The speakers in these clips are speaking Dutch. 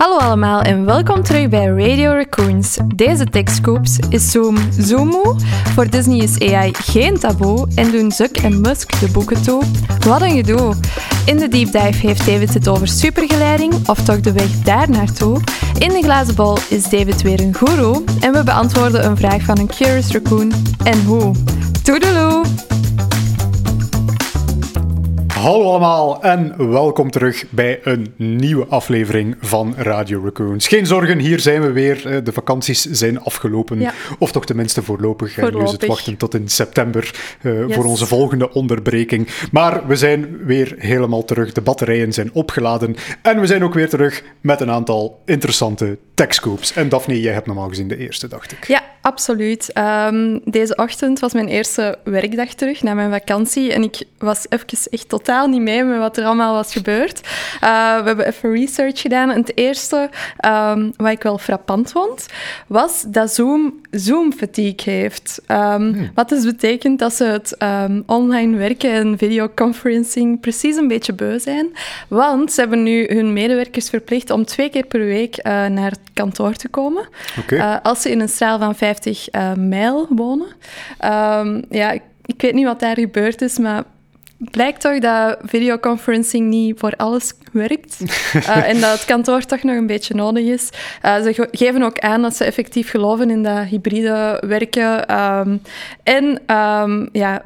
Hallo allemaal en welkom terug bij Radio Raccoons. Deze TechScoops is Zoom Zoomoo. Voor Disney is AI geen taboe en doen Zuck en Musk de boeken toe. Wat een gedoe. In de deep dive heeft David het over supergeleiding, of toch de weg daar naartoe. In de glazen bol is David weer een guru en we beantwoorden een vraag van een Curious Raccoon en hoe. Toedeloe! Hallo allemaal en welkom terug bij een nieuwe aflevering van Radio Raccoons. Geen zorgen, hier zijn we weer. Eh, de vakanties zijn afgelopen, Ja. of toch tenminste voorlopig. En nu is het wachten tot in september eh, Yes. voor onze volgende onderbreking. Maar we zijn weer helemaal terug. De batterijen zijn opgeladen en we zijn ook weer terug met een aantal interessante techscoops. En Daphne, jij hebt normaal gezien de eerste, dacht ik. Ja, absoluut. Ehm, deze ochtend was mijn eerste werkdag terug na mijn vakantie. En ik was even echt totaal niet mee met wat er allemaal was gebeurd. Eh, we hebben even research gedaan. En het eerste ehm, wat ik wel frappant vond, was dat Zoom Zoom-fatigue heeft. Ehm, Wat dus betekent dat ze het online werken en videoconferencing precies een beetje beu zijn. Want ze hebben nu hun medewerkers verplicht om twee keer per week eh, naar het kantoor te komen. Eh, als ze in een straal van 50 eh, mijl wonen. Ehm, ja, ik, ik weet niet wat daar gebeurd is, maar blijkt toch dat videoconferencing niet voor alles werkt. Eh, en dat het kantoor toch nog een beetje nodig is. Eh, ze ge- geven ook aan dat ze effectief geloven in dat hybride werken. Ehm, en ehm, ja,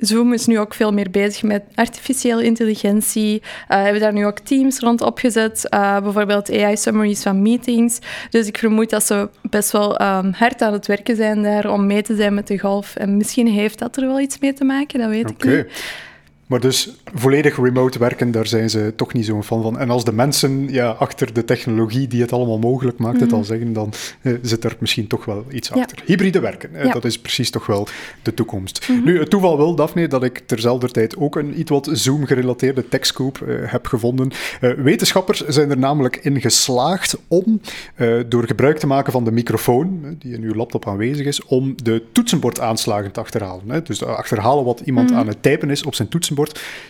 Zoom is nu ook veel meer bezig met artificiële intelligentie. Uh, hebben daar nu ook teams rond opgezet. Uh, bijvoorbeeld AI-summaries van meetings. Dus ik vermoed dat ze best wel um, hard aan het werken zijn daar om mee te zijn met de golf. En misschien heeft dat er wel iets mee te maken, dat weet ik niet. Maar dus volledig remote werken, daar zijn ze toch niet zo'n fan van. En als de mensen ja, achter de technologie die het allemaal mogelijk maakt, het al zeggen, dan eh, zit er misschien toch wel iets Mhm. Ja. achter. Hybride werken, eh, Ja. dat is precies toch wel de toekomst. Mhm. Nu, het toeval wil, Daphne, dat ik terzelfde tijd ook een iets wat Zoom-gerelateerde techscoop eh, heb gevonden. Wetenschappers zijn er namelijk in geslaagd om, door gebruik te maken van de microfoon, die in uw laptop aanwezig is, om de toetsenbordaanslagen te achterhalen. Hè. Dus achterhalen wat iemand aan het typen is op zijn toetsenbord.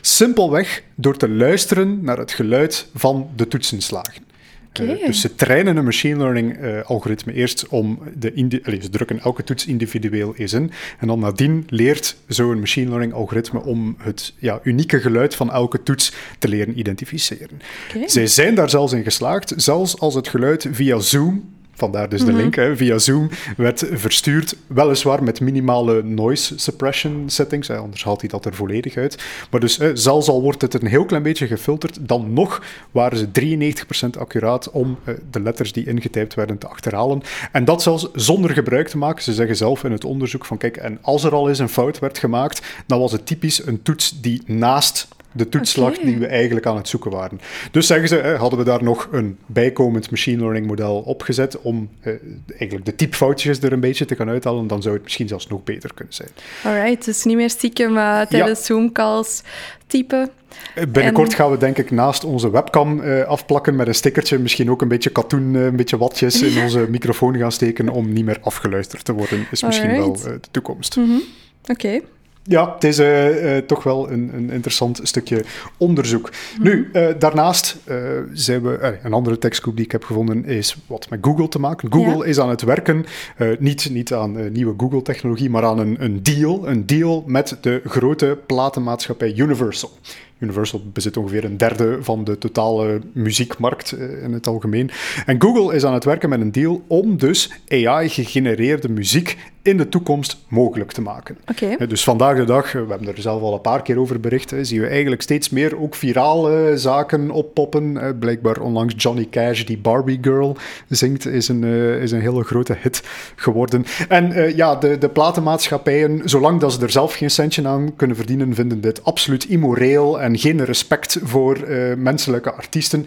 Simpelweg door te luisteren naar het geluid van de toetsenslagen. Oké. Eh, dus ze trainen een machine learning eh, algoritme eerst om de... Allee, ze drukken elke toets individueel eens in. En dan nadien leert zo'n machine learning algoritme om het ja, unieke geluid van elke toets te leren identificeren. Oké. Zij zijn daar zelfs in geslaagd, zelfs als het geluid via Zoom, vandaar dus de link, hè, via Zoom werd verstuurd, weliswaar met minimale noise suppression settings, hè, anders haalt hij dat er volledig uit. Maar dus hè, zelfs al wordt het een heel klein beetje gefilterd, dan nog waren ze 93% accuraat om eh, de letters die ingetypt werden te achterhalen. En dat zelfs zonder gebruik te maken. Ze zeggen zelf in het onderzoek van kijk, en als er al eens een fout werd gemaakt, dan was het typisch een toets die naast de toetslag die we eigenlijk aan het zoeken waren. Dus zeggen ze, hadden we daar nog een bijkomend machine learning model opgezet om eh, eigenlijk de typfoutjes er een beetje te gaan uithalen, dan zou het misschien zelfs nog beter kunnen zijn. Alright, dus niet meer stiekem uh, tijdens Zoom-calls typen. Eh, Binnenkort En- gaan we denk ik naast onze webcam eh, afplakken met een stickertje, misschien ook een beetje katoen, eh, een beetje watjes in onze microfoon gaan steken om niet meer afgeluisterd te worden, is misschien wel eh, de toekomst. Oké. Ja, het is eh, eh, toch wel een, een interessant stukje onderzoek. Nu, eh, daarnaast zijn we... een andere tekstgroep die ik heb gevonden is wat met Google te maken. Google is aan het werken, niet, niet aan nieuwe Google-technologie, maar aan een, een deal. Een deal met de grote platenmaatschappij Universal. Universal bezit ongeveer een derde van de totale muziekmarkt in het algemeen. En Google is aan het werken met een deal om dus AI-gegenereerde muziek in de toekomst mogelijk te maken. Dus vandaag de dag, eh, we hebben er zelf al een paar keer over bericht, zien we eigenlijk steeds meer ook virale zaken oppoppen. Eh, Blijkbaar onlangs Johnny Cash, die Barbie Girl zingt, is een, eh, is een hele grote hit geworden. En ja, de, de platenmaatschappijen, zolang dat ze er zelf geen centje aan kunnen verdienen, vinden dit absoluut immoreel en geen respect voor menselijke artiesten.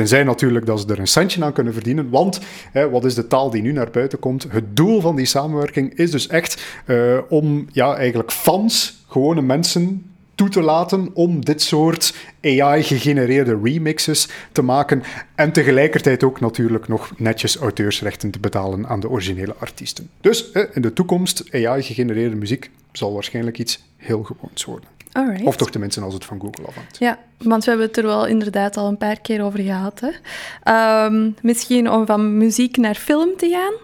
Tenzij natuurlijk dat ze er een centje aan kunnen verdienen. Want, hè, wat is de taal die nu naar buiten komt? Het doel van die samenwerking is dus echt eh, om ja, eigenlijk fans, gewone mensen, toe te laten om dit soort AI-gegenereerde remixes te maken. En tegelijkertijd ook natuurlijk nog netjes auteursrechten te betalen aan de originele artiesten. Dus in de toekomst, AI-gegenereerde muziek zal waarschijnlijk iets heel gewoons worden. Alright. Of toch tenminste als het van Google afhangt. Ja, want we hebben het er wel inderdaad al een paar keer over gehad. Hè. Ehm, misschien om van muziek naar film te gaan.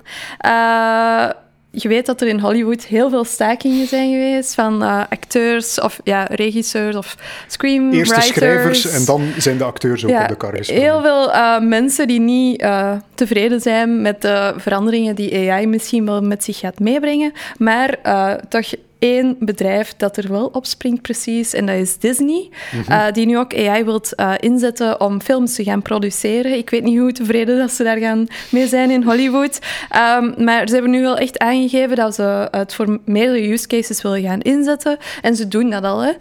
Uh, je weet dat er in Hollywood heel veel stakingen zijn geweest van uh, acteurs of ja, regisseurs of screenwriters. Eerst de schrijvers en dan zijn de acteurs ook ja, op de kar. Heel veel uh, mensen die niet uh, tevreden zijn met de veranderingen die AI misschien wel met zich gaat meebrengen, maar toch één bedrijf dat er wel op springt precies, en dat is Disney, mm -hmm. uh, die nu ook AI wilt uh, inzetten om films te gaan produceren. Ik weet niet hoe tevreden dat ze daar gaan mee zijn in Hollywood, um, maar ze hebben nu wel echt aangegeven dat ze het voor meerdere use cases willen gaan inzetten, en ze doen dat al. Hè.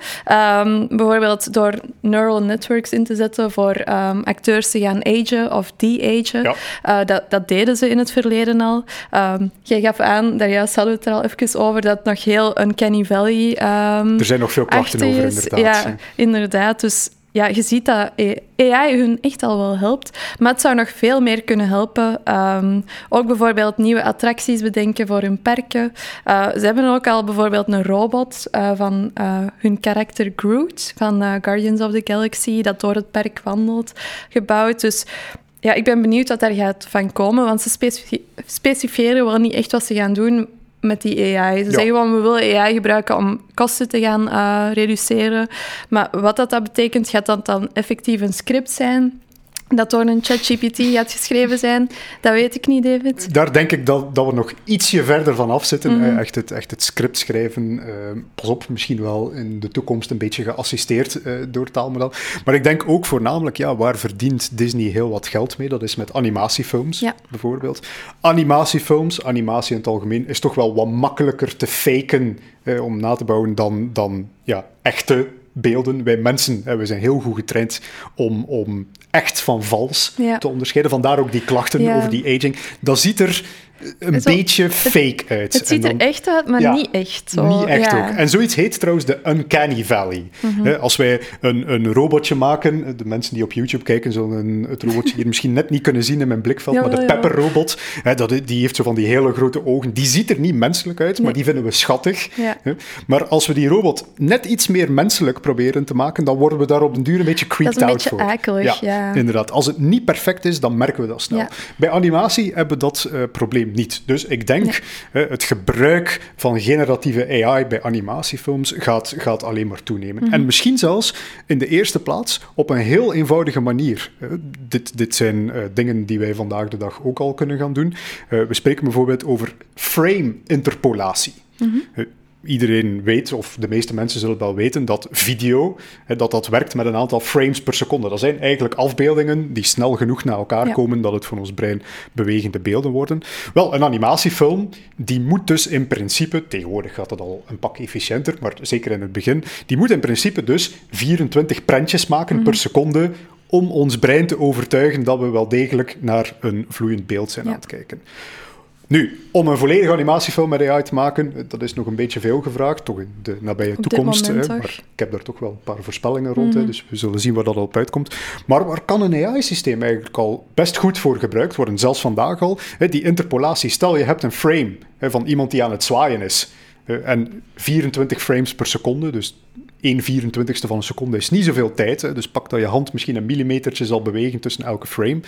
Um, bijvoorbeeld door neural networks in te zetten voor um, acteurs te gaan agen of de-agen. Ja. Uh, dat, dat, deden ze in het verleden al. jij gaf aan, daar juist hadden we het er al even over, dat nog heel een Kenny Valley. Um, er zijn nog veel klachten over, inderdaad. Ja, inderdaad. Dus ja, je ziet dat AI hun echt al wel helpt. Maar het zou nog veel meer kunnen helpen. Um, ook bijvoorbeeld nieuwe attracties bedenken voor hun parken. Uh, ze hebben ook al bijvoorbeeld een robot uh, van uh, hun karakter Groot van Guardians of the Galaxy, dat door het park wandelt, gebouwd. Dus ja, ik ben benieuwd wat daar gaat van komen, want ze specif specifieren wel niet echt wat ze gaan doen met die AI. Ze ja. zeggen gewoon, we willen AI gebruiken om kosten te gaan uh, reduceren. Maar wat dat, dat betekent, gaat dat dan effectief een script zijn? Dat door een ChatGPT gaat geschreven zijn, dat weet ik niet, David. Daar denk ik dat, dat we nog ietsje verder van af zitten. Mm -hmm. echt, het, echt het script schrijven. Uh, pas op, misschien wel in de toekomst een beetje geassisteerd uh, door taalmodel. Maar ik denk ook voornamelijk, ja, waar verdient Disney heel wat geld mee? Dat is met animatiefilms, ja. bijvoorbeeld. Animatiefilms, animatie in het algemeen, is toch wel wat makkelijker te faken uh, om na te bouwen dan, dan ja, echte beelden. Wij mensen, we zijn heel goed getraind om, om echt van vals ja. te onderscheiden. Vandaar ook die klachten over die aging. Dat ziet er een Zo, beetje het, fake uit. Het ziet dan, er echt uit, maar ja, niet echt. Zo. Niet echt ja. ook. En zoiets heet trouwens de Uncanny Valley. Mhm. Mm -hmm. Als wij een, een robotje maken, de mensen die op YouTube kijken zullen het robotje hier misschien net niet kunnen zien in mijn blikveld, maar de. Pepper-robot, die heeft zo van die hele grote ogen. Die ziet er niet menselijk uit, maar die vinden we schattig. Maar als we die robot net iets meer menselijk proberen te maken, dan worden we daar op den duur een beetje Dat creeped is een out beetje voor. akelig, ja. Inderdaad. Als het niet perfect is, dan merken we dat snel. Bij animatie hebben we dat eh, probleem niet. Dus ik denk, het gebruik van generatieve AI bij animatiefilms gaat, gaat alleen maar toenemen. Mhm. En misschien zelfs in de eerste plaats op een heel eenvoudige manier. Dit, dit zijn eh, dingen die wij vandaag de dag ook al kunnen gaan doen. Eh, we spreken bijvoorbeeld over frame-interpolatie. Mhm. Iedereen weet, of de meeste mensen zullen wel weten, dat video, hè, dat dat werkt met een aantal frames per seconde. Dat zijn eigenlijk afbeeldingen die snel genoeg naar elkaar Ja. komen dat het voor ons brein bewegende beelden worden. Wel, een animatiefilm, die moet dus in principe, tegenwoordig gaat het al een pak efficiënter, maar zeker in het begin, die moet in principe dus 24 prentjes maken per seconde om ons brein te overtuigen dat we wel degelijk naar een vloeiend beeld zijn Ja. aan het kijken. Nu, om een volledige animatiefilm met AI te maken, dat is nog een beetje veel gevraagd, toch in de nabije toekomst. moment hè, maar ik heb daar toch wel een paar voorspellingen rond, hè, Mhm. dus we zullen zien waar dat al op uitkomt. Maar waar kan een AI-systeem eigenlijk al best goed voor gebruikt worden, zelfs vandaag al? Hè, die interpolatie, stel je hebt een frame hè, van iemand die aan het zwaaien is, en 24 frames per seconde, dus 1 24ste van een seconde is niet zoveel tijd. Hè, dus pak dat je hand misschien een millimetertje zal bewegen tussen elke frame.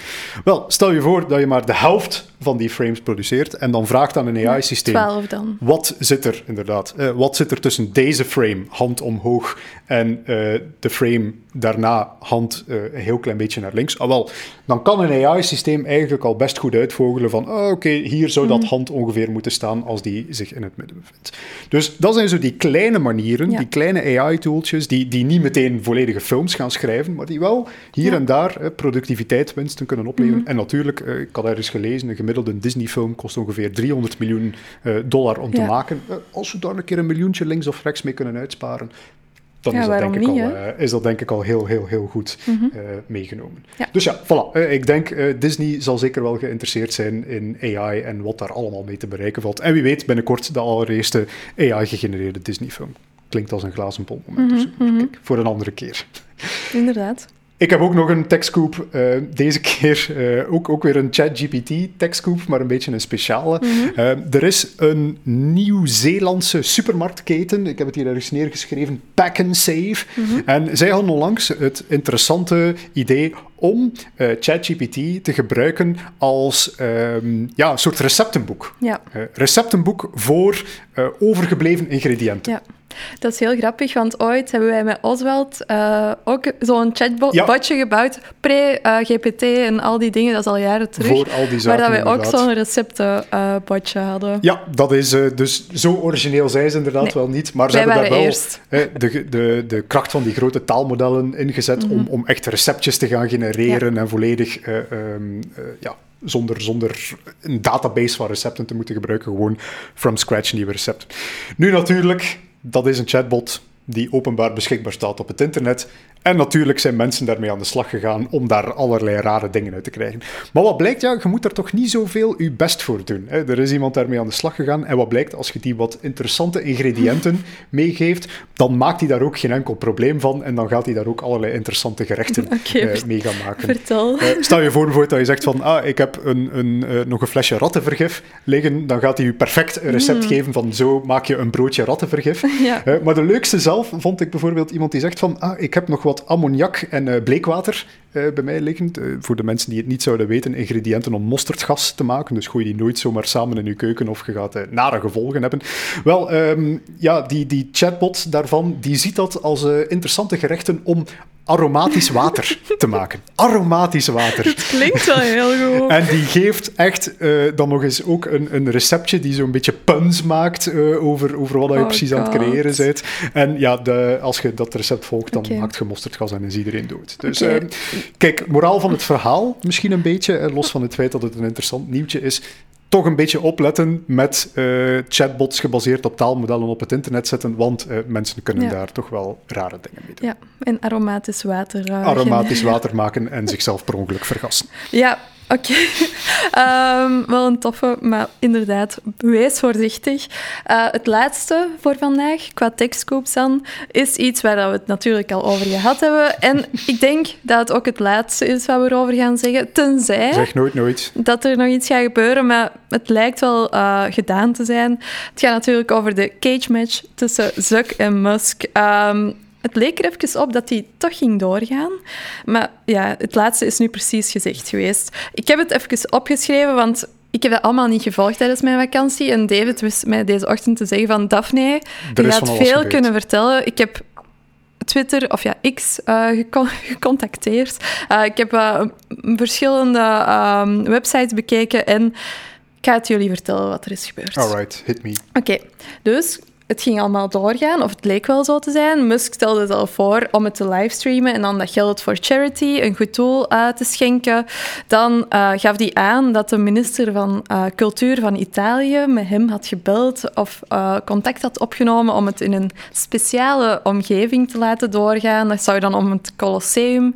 Wel, stel je voor dat je maar de helft van die frames produceert en dan vraagt aan een AI-systeem... 12 dan. Wat zit er, inderdaad, eh, wat zit er tussen deze frame, hand omhoog, en eh, de frame daarna, hand eh, een heel klein beetje naar links? Ah, wel, dan kan een AI-systeem eigenlijk al best goed uitvogelen van, oh, oké, hier zou dat hand ongeveer moeten staan als die zich in het midden bevindt. Dus dat zijn zo die kleine manieren, Ja. die kleine AI-tooltjes, die, die niet meteen volledige films gaan schrijven, maar die wel hier Ja. Mhm. en daar eh, productiviteitswinsten kunnen opleveren. En natuurlijk, eh, ik had ergens gelezen, een gemiddelde Disney-film kost ongeveer 300 miljoen dollar om te maken. Als we daar een keer een miljoentje links of rechts mee kunnen uitsparen, dan Ja, is, dat denk ik niet, al, eh, is dat denk ik al heel, heel, heel goed Mhm. eh, meegenomen. Ja. Dus ja, voilà. Eh, ik denk, Disney zal zeker wel geïnteresseerd zijn in AI en wat daar allemaal mee te bereiken valt. En wie weet, binnenkort de allereerste AI-gegenereerde Disney-film. Klinkt als een glazen bol moment. Mhm, mhm. Kijk, voor een andere keer. Inderdaad. Ik heb ook nog een techscoop. Uh, deze keer uh, ook, ook weer een ChatGPT techscoop, maar een beetje een speciale. Mm -hmm. uh, er is een Nieuw-Zeelandse supermarktketen. Ik heb het hier ergens neergeschreven. Pack and Save. Mm -hmm. En zij hadden onlangs het interessante idee om ChatGPT te gebruiken als um, ja, een soort receptenboek. Ja. receptenboek voor overgebleven ingrediënten. Ja. Dat is heel grappig, want ooit hebben wij met Oswald uh, ook zo'n chatbotje ja. gebouwd, pre-GPT en al die dingen, dat is al jaren terug. Voor al die zaken, Waar dat wij ook zo'n receptenbotje uh, hadden. Ja, dat is uh, dus zo origineel zijn ze inderdaad Nee. wel niet, maar ze Wij hebben daar wel de, de, de kracht van die grote taalmodellen ingezet Mhm. om, om echt receptjes te gaan genereren en volledig eh, ehm, eh, ja, zonder, zonder een database van recepten te moeten gebruiken, gewoon from scratch nieuwe recepten. Nu natuurlijk, dat is een chatbot die openbaar beschikbaar staat op het internet. En natuurlijk zijn mensen daarmee aan de slag gegaan om daar allerlei rare dingen uit te krijgen. Maar wat blijkt, ja, je moet daar toch niet zoveel je best voor doen. Hè. Er is iemand daarmee aan de slag gegaan. En wat blijkt, als je die wat interessante ingrediënten meegeeft, dan maakt hij daar ook geen enkel probleem van. En dan gaat hij daar ook allerlei interessante gerechten eh, mee gaan maken. Vertel. Eh, stel je voor bijvoorbeeld dat je zegt van, ah, ik heb een, een, eh, nog een flesje rattenvergif liggen, dan gaat hij je perfect een recept geven van zo maak je een broodje rattenvergif. Ja. Maar de leukste zelf vond ik bijvoorbeeld iemand die zegt van, ah, ik heb nog wat ammoniak en eh, bleekwater eh, bij mij liggen. Eh, voor de mensen die het niet zouden weten, ingrediënten om mosterdgas te maken. Dus gooi die nooit zomaar samen in je keuken of je gaat nare gevolgen hebben. Wel, ehm, ja, die, die chatbot daarvan, die ziet dat als interessante gerechten om aromatisch water te maken. Aromatisch water. Het klinkt wel heel goed. En die geeft echt eh, dan nog eens ook een, een receptje die zo'n beetje puns maakt eh, over, over wat je Oh precies aan het creëren bent. En ja, de, als je dat recept volgt, dan maakt je mosterdgas en is iedereen dood. Dus eh, kijk, moraal van het verhaal misschien een beetje, los van het feit dat het een interessant nieuwtje is, toch een beetje opletten met eh, chatbots gebaseerd op taalmodellen op het internet zetten, want eh, mensen kunnen Ja. daar toch wel rare dingen mee doen. Ja, en aromatisch water. eh, Aromatisch water maken en zichzelf per ongeluk vergassen. Ja, oké. Ehm, wel een toffe, maar inderdaad, wees voorzichtig. Eh, het laatste voor vandaag, qua tekstcoops dan, is iets waar we het natuurlijk al over gehad hebben. En ik denk dat het ook het laatste is wat we erover gaan zeggen, tenzij Zeg nooit nooit. dat er nog iets gaat gebeuren, maar het lijkt wel eh, gedaan te zijn. Het gaat natuurlijk over de cage match tussen Zuck en Musk. Ehm, het leek er even op dat die toch ging doorgaan. Maar ja, het laatste is nu precies gezegd geweest. Ik heb het even opgeschreven, want ik heb dat allemaal niet gevolgd tijdens mijn vakantie. En David wist mij deze ochtend te zeggen van... Daphne, je gaat alles veel gebeurd. kunnen vertellen. Ik heb Twitter, of ja, X, eh, gecon- gecontacteerd. Eh, ik heb eh, verschillende ehm, websites bekeken en ik ga het jullie vertellen wat er is gebeurd. Alright, hit me. Oké, dus het ging allemaal doorgaan, of het leek wel zo te zijn. Musk stelde het al voor om het te livestreamen en dan dat geld voor charity, een goed doel, te schenken. Dan eh, gaf hij aan dat de minister van eh, Cultuur van Italië met hem had gebeld of eh, contact had opgenomen om het in een speciale omgeving te laten doorgaan. Dat zou dan om het Colosseum...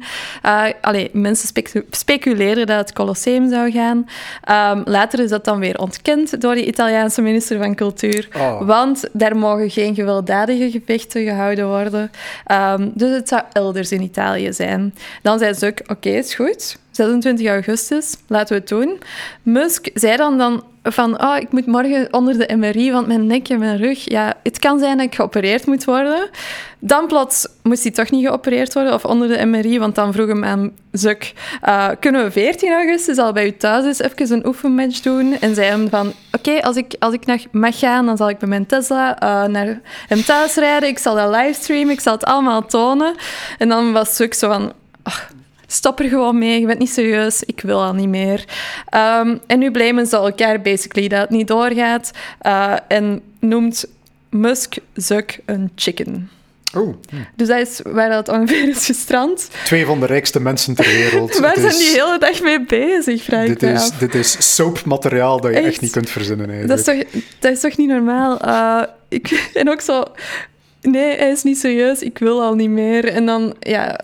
allee, mensen specu- speculeerden dat het Colosseum zou gaan. Ehm, later is dat dan weer ontkend door de Italiaanse minister van Cultuur. Oh. Want daar mogen geen gewelddadige gevechten gehouden worden. Ehm, dus het zou elders in Italië zijn. Dan zei Zuck, oké, is goed. 26 augustus, laten we het doen. Musk zei dan, dan van, oh, ik moet morgen onder de MRI, want mijn nek en mijn rug... Ja, het kan zijn dat ik geopereerd moet worden. Dan plots moest hij toch niet geopereerd worden, of onder de MRI, want dan vroeg hem aan Zuck, eh, kunnen we 14 augustus al bij u thuis eens even een oefenmatch doen? En zei hem van, oké, als ik, als ik nog mag gaan, dan zal ik met mijn Tesla eh, naar hem thuis rijden. Ik zal dat livestreamen, ik zal het allemaal tonen. En dan was Zuck zo van... "Ach, Stop er gewoon mee, je bent niet serieus, ik wil al niet meer. Ehm, en nu blamen ze elkaar basically dat het niet doorgaat. eh, en noemt Musk Zuck een chicken. Oh, Dus dat is waar dat ongeveer is gestrand. twee van de rijkste mensen ter wereld. Waar zijn is- die hele dag mee bezig, vraag ik dit, is, af. dit is soapmateriaal dat je echt, Echt? niet kunt verzinnen. Dat Eigenlijk. is toch, dat is toch niet normaal? Eh, ik, en ook zo... Nee, hij is niet serieus, ik wil al niet meer. En dan, ja...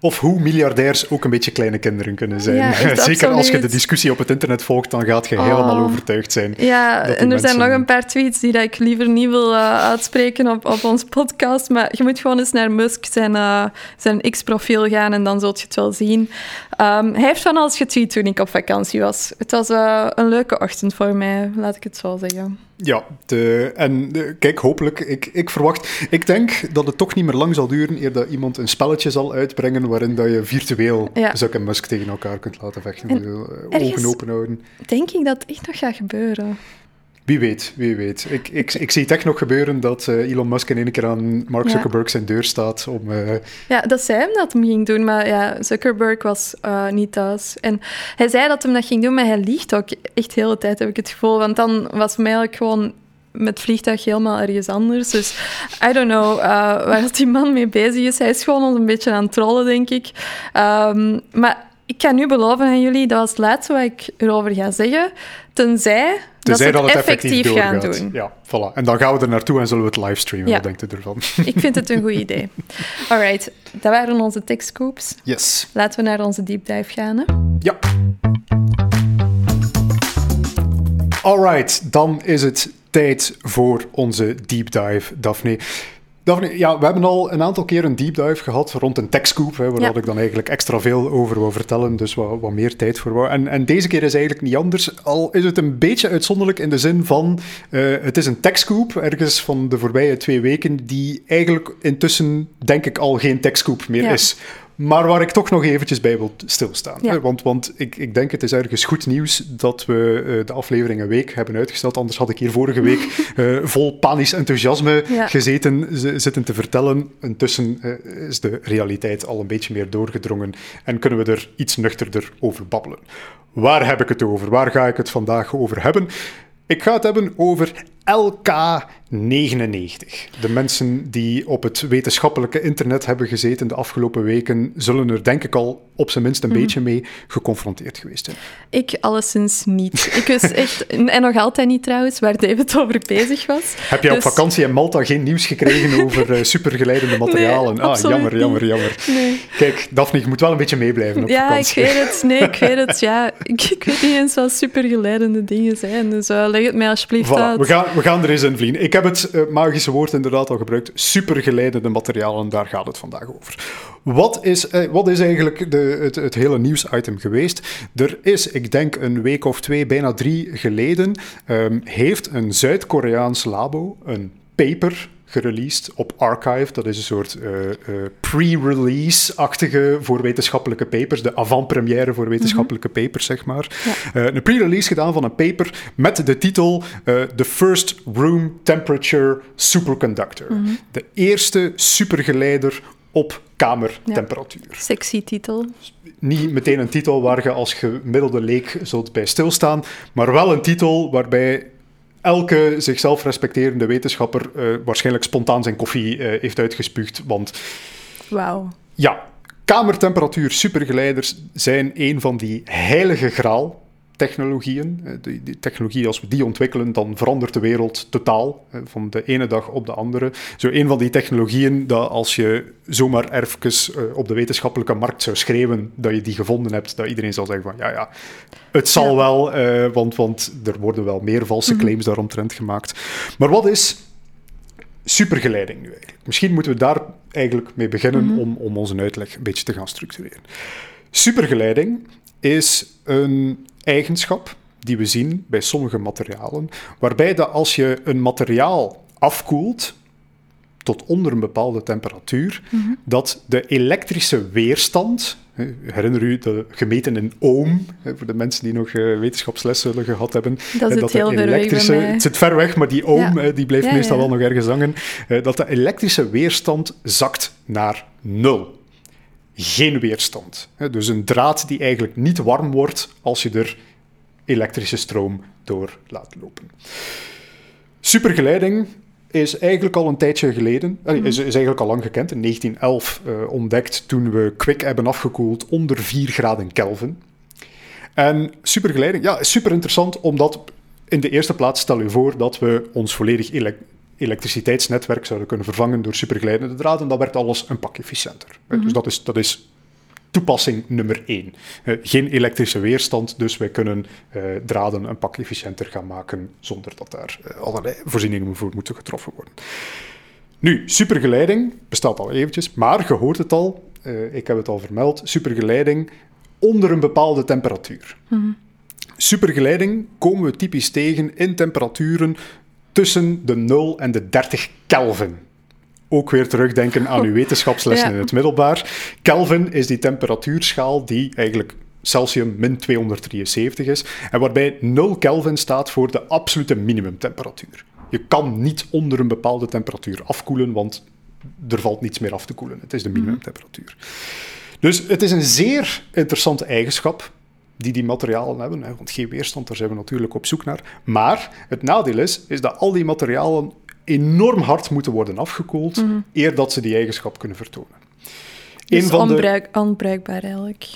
Of hoe miljardairs ook een beetje kleine kinderen kunnen zijn. Ja, Zeker als je de discussie op het internet volgt, dan gaat je helemaal Oh. overtuigd zijn. Ja, en er zijn nog een paar tweets die dat ik liever niet wil eh, uitspreken op, op ons podcast. Maar je moet gewoon eens naar Musk zijn, eh, zijn X-profiel gaan en dan zult je het wel zien. Ehm, hij heeft van alles getweet toen ik op vakantie was. Het was eh, een leuke ochtend voor mij, laat ik het zo zeggen. Ja, de, en de- kijk, hopelijk, ik, ik verwacht... Ik denk dat het toch niet meer lang zal duren eer dat iemand een spelletje zal uitbrengen waarin dat je virtueel Ja. Zuck en Musk tegen elkaar kunt laten vechten. En eh, Ogen open houden. Denk ik dat het echt nog gaat gebeuren. Wie weet, wie weet. Ik, ik, ik zie het echt nog gebeuren dat eh, Elon Musk in één keer aan Mark Ja. Zuckerberg zijn deur staat om... eh, Ja, dat zei hem dat hem ging doen, maar ja, Zuckerberg was eh, niet thuis. En hij zei dat hem dat ging doen, maar hij liegt ook echt de hele tijd, heb ik het gevoel. Want dan was hem eigenlijk gewoon met vliegtuig helemaal ergens anders. Dus I don't know eh, waar dat die man mee bezig is. Hij is gewoon ons een beetje aan het trollen, denk ik. Ehm, maar ik kan nu beloven aan jullie, dat was het laatste wat ik erover ga zeggen. Tenzij, tenzij dat ze het effectief, gaan doorgaat. doen. Ja, voilà. En dan gaan we er naartoe en zullen we het livestreamen. Ja. Wat denkt u ervan? Ik vind het een goed idee. Alright, dat waren onze techscoops. Yes. Laten we naar onze deep dive gaan. Hè? Ja. Alright, dan is het tijd voor onze deep dive, Daphne. Daphne, ja, we hebben al een aantal keer een deep dive gehad rond een techscoop, hè, waar Ja. ik dan eigenlijk extra veel over wil vertellen, dus wat, wat meer tijd voor wou. En, en deze keer is eigenlijk niet anders, al is het een beetje uitzonderlijk in de zin van, eh, het is een techscoop ergens van de voorbije twee weken, die eigenlijk intussen, denk ik, al geen techscoop meer Ja. is. Maar waar ik toch nog eventjes bij wil stilstaan. Ja. hè, Want, want ik, ik denk het is ergens goed nieuws dat we eh, de aflevering een week hebben uitgesteld. Anders had ik hier vorige week eh, vol panisch enthousiasme Ja. gezeten zitten te vertellen. Intussen eh, is de realiteit al een beetje meer doorgedrongen en kunnen we er iets nuchterder over babbelen. Waar heb ik het over? Waar ga ik het vandaag over hebben? Ik ga het hebben over LK99. De mensen die op het wetenschappelijke internet hebben gezeten de afgelopen weken, zullen er denk ik al op zijn minst een Mhm. beetje mee geconfronteerd geweest zijn. Ik alleszins niet. Ik wist echt, en nog altijd niet trouwens, waar David over bezig was. Heb jij op Dus- vakantie in Malta geen nieuws gekregen over eh, supergeleidende materialen? Nee, ah, jammer, jammer, jammer. Nee. Kijk, Daphne, je moet wel een beetje meeblijven op Ja, ik vakantie. weet het. Nee, ik weet het. Ja, ik, ik weet niet eens wat supergeleidende dingen zijn. Dus eh, leg het mij alsjeblieft Voilà, uit. we, gaan, we gaan er eens in vliegen. Ik heb het eh, magische woord inderdaad al gebruikt. Supergeleidende materialen, daar gaat het vandaag over. Wat is, eh, wat is eigenlijk de, het, hele nieuwsitem geweest? Er is, ik denk een week of twee, bijna drie geleden, ehm, heeft een Zuid-Koreaans labo een paper gereleased op Archive. Dat is een soort eh, eh, pre-release-achtige voor wetenschappelijke papers. De avant-première voor wetenschappelijke papers, zeg maar. Eh, een pre-release gedaan van een paper met de titel The First Room Temperature Superconductor. De eerste supergeleider op kamertemperatuur. Sexy titel. Niet meteen een titel waar je als gemiddelde leek zult bij stilstaan, maar wel een titel waarbij elke zichzelf respecterende wetenschapper eh, waarschijnlijk spontaan zijn koffie eh, heeft uitgespuugd. Want Wauw. ja, kamertemperatuur supergeleiders zijn een van die heilige graal technologieën. Eh, Die, die technologie, als we die ontwikkelen, dan verandert de wereld totaal, eh, van de ene dag op de andere. Zo een van die technologieën dat als je zomaar erfjes eh, op de wetenschappelijke markt zou schreeuwen dat je die gevonden hebt, dat iedereen zal zeggen van ja, ja, het zal Ja. wel, want, want er worden wel meer valse claims daaromtrent gemaakt. Maar wat is supergeleiding nu eigenlijk? Misschien moeten we daar eigenlijk mee beginnen om, om onze uitleg een beetje te gaan structureren. Supergeleiding is een eigenschap die we zien bij sommige materialen, waarbij dat als je een materiaal afkoelt tot onder een bepaalde temperatuur, dat de elektrische weerstand, herinner u de gemeten in ohm, voor de mensen die nog eh, wetenschapsles zullen gehad hebben, Dat de heel elektrische, mij. het zit ver weg, maar die ohm Ja. die blijft Ja, meestal ja. wel nog ergens hangen, dat de elektrische weerstand zakt naar nul. Geen weerstand. Dus een draad die eigenlijk niet warm wordt als je er elektrische stroom door laat lopen. Supergeleiding is eigenlijk al een tijdje geleden, eh, is, is eigenlijk al lang gekend, in 1911 eh, ontdekt toen we kwik hebben afgekoeld onder 4 graden Kelvin. En supergeleiding, ja, is super interessant, omdat in de eerste plaats stel je voor dat we ons volledig elektriciteitsnetwerk zouden kunnen vervangen door supergeleidende draden. Dat werd alles een pak efficiënter. Dus dat is, dat is toepassing nummer één. Eh, geen elektrische weerstand, dus wij kunnen uh, draden een pak efficiënter gaan maken zonder dat daar uh, allerlei voorzieningen voor moeten getroffen worden. Nu, supergeleiding bestaat al eventjes, maar je hoort het al, ik heb het al vermeld, supergeleiding onder een bepaalde temperatuur. Mm Supergeleiding komen we typisch tegen in temperaturen tussen de 0 en de 30 Kelvin. Ook weer terugdenken aan uw wetenschapslessen in het middelbaar. Kelvin is die temperatuurschaal die eigenlijk Celsium min 273 is. En waarbij 0 Kelvin staat voor de absolute minimumtemperatuur. Je kan niet onder een bepaalde temperatuur afkoelen, want er valt niets meer af te koelen. Het is de minimumtemperatuur. Dus het is een zeer interessante eigenschap die die materialen hebben. Hè, want geen weerstand, daar zijn we natuurlijk op zoek naar. Maar het nadeel is, is dat al die materialen enorm hard moeten worden afgekoeld, mm eer dat ze die eigenschap kunnen vertonen. Dus Een van onbruik, de... onbruikbaar eigenlijk.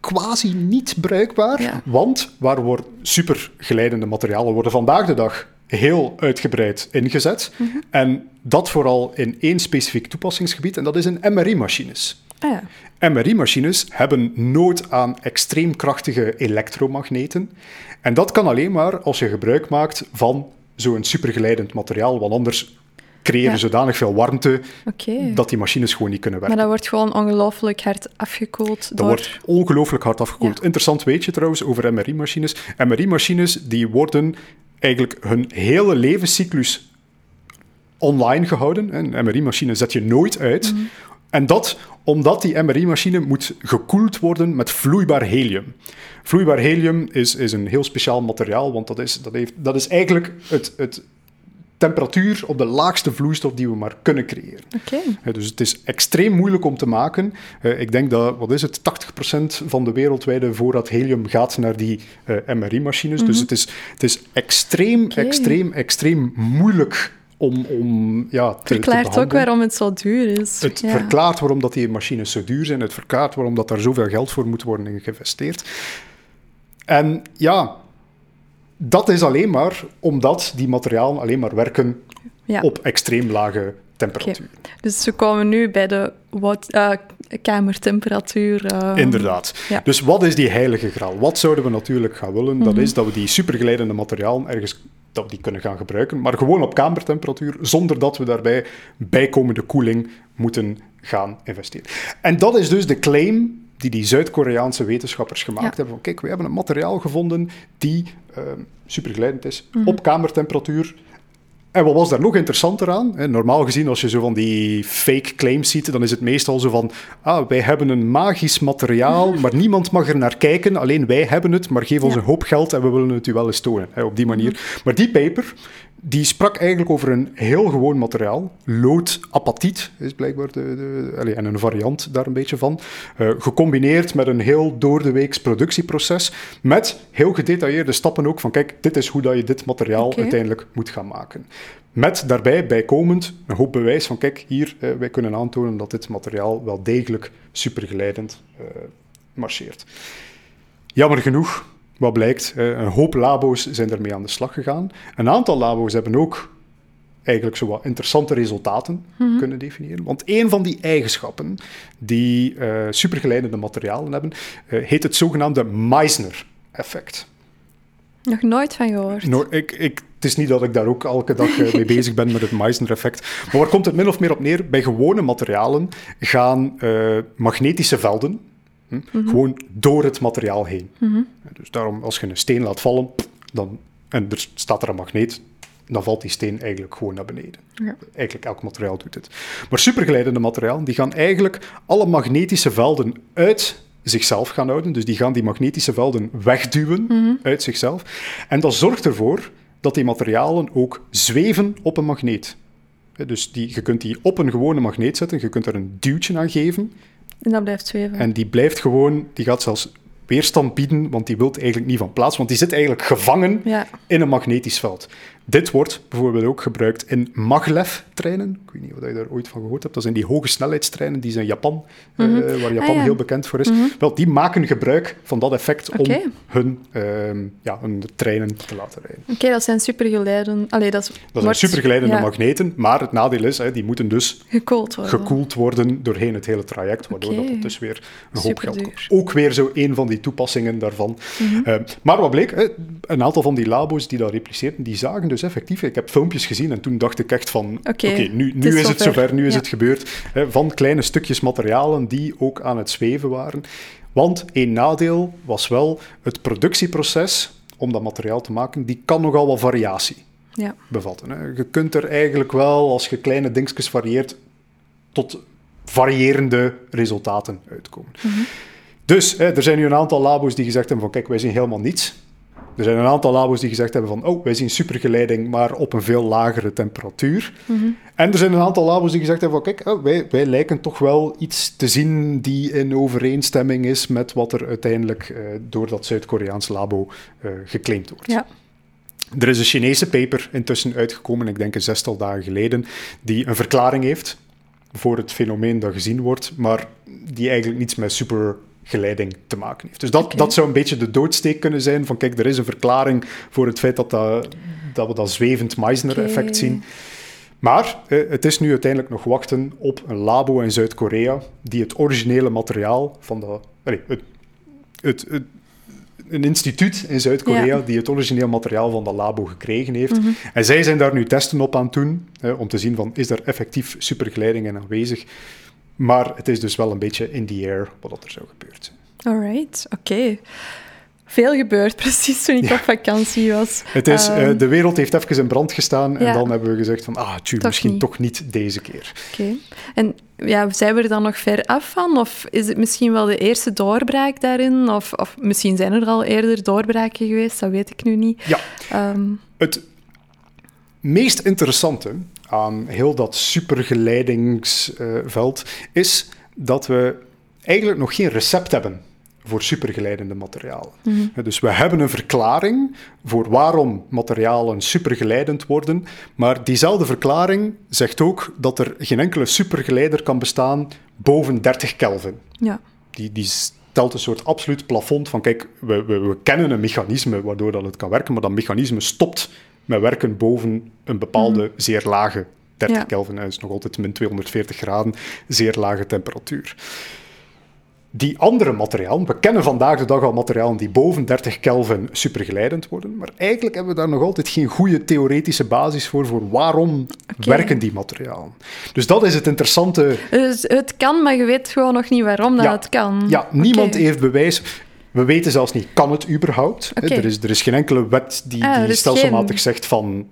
Quasi niet bruikbaar, want waar wordt supergeleidende materialen worden vandaag de dag heel uitgebreid ingezet. Mhm. En dat vooral in één specifiek toepassingsgebied, en dat is in MRI-machines. Ah, ja. MRI-machines hebben nood aan extreem krachtige elektromagneten. En dat kan alleen maar als je gebruik maakt van zo'n supergeleidend materiaal, want anders creëren ja. zodanig veel warmte dat die machines gewoon niet kunnen werken. Maar dat wordt gewoon ongelooflijk hard afgekoeld. Dat wordt ongelooflijk hard afgekoeld. Interessant weet je trouwens over MRI-machines. MRI-machines die worden eigenlijk hun hele levenscyclus online gehouden. Een MRI-machine zet je nooit uit. Mhm. En dat omdat die MRI-machine moet gekoeld worden met vloeibaar helium. Vloeibaar helium is, is een heel speciaal materiaal, want dat is, dat heeft, dat is eigenlijk het, het temperatuur op de laagste vloeistof die we maar kunnen creëren. Okay. dus het is extreem moeilijk om te maken. Uh, ik denk dat, wat is het, 80% van de wereldwijde voorraad helium gaat naar die uh, MRI-machines. Dus mhm. het is, het is extreem, extreem, extreem moeilijk om, om ja, te, verklaart ook waarom het zo duur is. Het verklaart waarom dat die machines zo duur zijn. Het verklaart waarom dat daar zoveel geld voor moet worden geïnvesteerd. En ja, dat is alleen maar omdat die materialen alleen maar werken op extreem lage temperatuur. Dus we komen nu bij de wat, uh, kamertemperatuur. Uh, Inderdaad. Dus wat is die heilige graal? Wat zouden we natuurlijk gaan willen? Dat mhm. is dat we die supergeleidende materialen ergens dat we die kunnen gaan gebruiken, maar gewoon op kamertemperatuur, zonder dat we daarbij bijkomende koeling moeten gaan investeren. En dat is dus de claim die die Zuid-Koreaanse wetenschappers gemaakt hebben. Van, kijk, we hebben een materiaal gevonden die uh, superglijdend is, mhm. op kamertemperatuur, en wat was daar nog interessanter aan? Normaal gezien, als je zo van die fake claims ziet, dan is het meestal zo van: ah, wij hebben een magisch materiaal, maar niemand mag er naar kijken. Alleen wij hebben het, maar geef ons een hoop geld en we willen het u wel eens tonen. Op die manier. Maar die paper, die sprak eigenlijk over een heel gewoon materiaal. Loodapatiet is blijkbaar de, de en een variant daar een beetje van. Uh, gecombineerd met een heel doordeweeks productieproces. Met heel gedetailleerde stappen ook van kijk, dit is hoe dat je dit materiaal uiteindelijk moet gaan maken. Met daarbij bijkomend een hoop bewijs van kijk, hier, uh, wij kunnen aantonen dat dit materiaal wel degelijk supergeleidend uh, marcheert. Jammer genoeg wat blijkt, een hoop labo's zijn ermee aan de slag gegaan. Een aantal labo's hebben ook eigenlijk zo wat interessante resultaten mhm. kunnen definiëren. Want een van die eigenschappen die supergeleidende materialen hebben, heet het zogenaamde Meissner-effect. Nog nooit van gehoord. No, ik, ik, het is niet dat ik daar ook elke dag uh, mee bezig ben met het Meissner-effect. Maar waar komt het min of meer op neer? Bij gewone materialen gaan magnetische velden, Hm? Mhm. Gewoon door het materiaal heen. Mhm. Dus daarom, als je een steen laat vallen dan, en er staat er een magneet, dan valt die steen eigenlijk gewoon naar beneden. Ja. Eigenlijk elk materiaal doet het. Maar supergeleidende materialen die gaan eigenlijk alle magnetische velden uit zichzelf gaan houden. Dus die gaan die magnetische velden wegduwen mhm. uit zichzelf. En dat zorgt ervoor dat die materialen ook zweven op een magneet. Dus die, je kunt die op een gewone magneet zetten, je kunt er een duwtje aan geven en dat blijft zweven. En die blijft gewoon, die gaat zelfs weerstand bieden, want die wil eigenlijk niet van plaats, want die zit eigenlijk gevangen in een magnetisch veld. Dit wordt bijvoorbeeld ook gebruikt in maglev-treinen. Ik weet niet of je daar ooit van gehoord hebt. Dat zijn die hoge snelheidstreinen die zijn in Japan, eh, Mhm. waar Japan Ah, ja. heel bekend voor is. Wel, die maken gebruik van dat effect om hun, ehm, ja, hun treinen te laten rijden. Oké, dat zijn supergeleiden. Allee, dat, is, Dat zijn supergeleidende ja, magneten, maar het nadeel is, hè, die moeten dus Gekoeld worden. gekoeld worden doorheen het hele traject, waardoor dat het dus weer een hoop geld kost. Ook weer zo een van die toepassingen daarvan. Mhm. Eh, maar wat bleek, hè, een aantal van die labo's die dat repliceerden, die zagen dus effectief, ik heb filmpjes gezien en toen dacht ik echt van, oké, nu, nu het is is, het zover. nu is Ja. het gebeurd. Hè, van kleine stukjes materialen die ook aan het zweven waren. Want één nadeel was wel het productieproces om dat materiaal te maken, die kan nogal wat variatie Ja. bevatten. Hè. Je kunt er eigenlijk wel, als je kleine dingetjes varieert, tot variërende resultaten uitkomen. Dus hè, er zijn nu een aantal labo's die gezegd hebben van kijk, wij zien helemaal niets. Er zijn een aantal labo's die gezegd hebben van oh, wij zien supergeleiding, maar op een veel lagere temperatuur. En er zijn een aantal labo's die gezegd hebben van kijk, oh, wij, wij lijken toch wel iets te zien die in overeenstemming is met wat er uiteindelijk eh, door dat Zuid-Koreaans labo eh, geclaimd wordt. Ja. Er is een Chinese paper intussen uitgekomen, ik denk een zestal dagen geleden, die een verklaring heeft voor het fenomeen dat gezien wordt, maar die eigenlijk niets met supergeleiding te maken heeft. Dus dat, dat zou een beetje de doodsteek kunnen zijn van kijk, er is een verklaring voor het feit dat, dat, dat we dat zwevend Meissner-effect zien. Maar eh, het is nu uiteindelijk nog wachten op een labo in Zuid-Korea die het originele materiaal van allee, het, het, het- een instituut in Zuid-Korea Ja. die het origineel materiaal van dat labo gekregen heeft. Mhm. En zij zijn daar nu testen op aan het doen, om te zien van, is er effectief supergeleiding in aanwezig? Maar het is dus wel een beetje in the air wat er zou gebeuren zijn. Alright, oké. Veel gebeurd, precies toen ik op vakantie was. Het is, eh, Ehm, de wereld heeft even in brand gestaan en ja. dan hebben we gezegd van, ah, Toch misschien niet. toch niet deze keer. Oké. En ja, zijn we er dan nog ver af van? Of is het misschien wel de eerste doorbraak daarin? Of, of misschien zijn er al eerder doorbraken geweest, dat weet ik nu niet. Ja, Ehm, Het meest interessante aan heel dat supergeleidingsveld is dat we eigenlijk nog geen recept hebben voor supergeleidende materialen. Mhm. Dus we hebben een verklaring voor waarom materialen supergeleidend worden, maar diezelfde verklaring zegt ook dat er geen enkele supergeleider kan bestaan boven 30 Kelvin ja. die, die stelt een soort absoluut plafond van, kijk, we, we, we kennen een mechanisme waardoor dat het kan werken, maar dat mechanisme stopt met werken boven een bepaalde zeer lage 30 Ja. Kelvin. Dat is nog altijd min 240 graden, zeer lage temperatuur. Die andere materialen, we kennen vandaag de dag al materialen die boven 30 Kelvin supergeleidend worden, maar eigenlijk hebben we daar nog altijd geen goede theoretische basis voor, voor waarom werken die materialen. Dus dat is het interessante Dus het kan, maar je weet gewoon nog niet waarom dat Ja. het kan. Ja, niemand heeft bewijs. We weten zelfs niet, kan het überhaupt? Hè, Oké. Er, is, er is geen enkele wet die, Ah, die stelselmatig geen- zegt van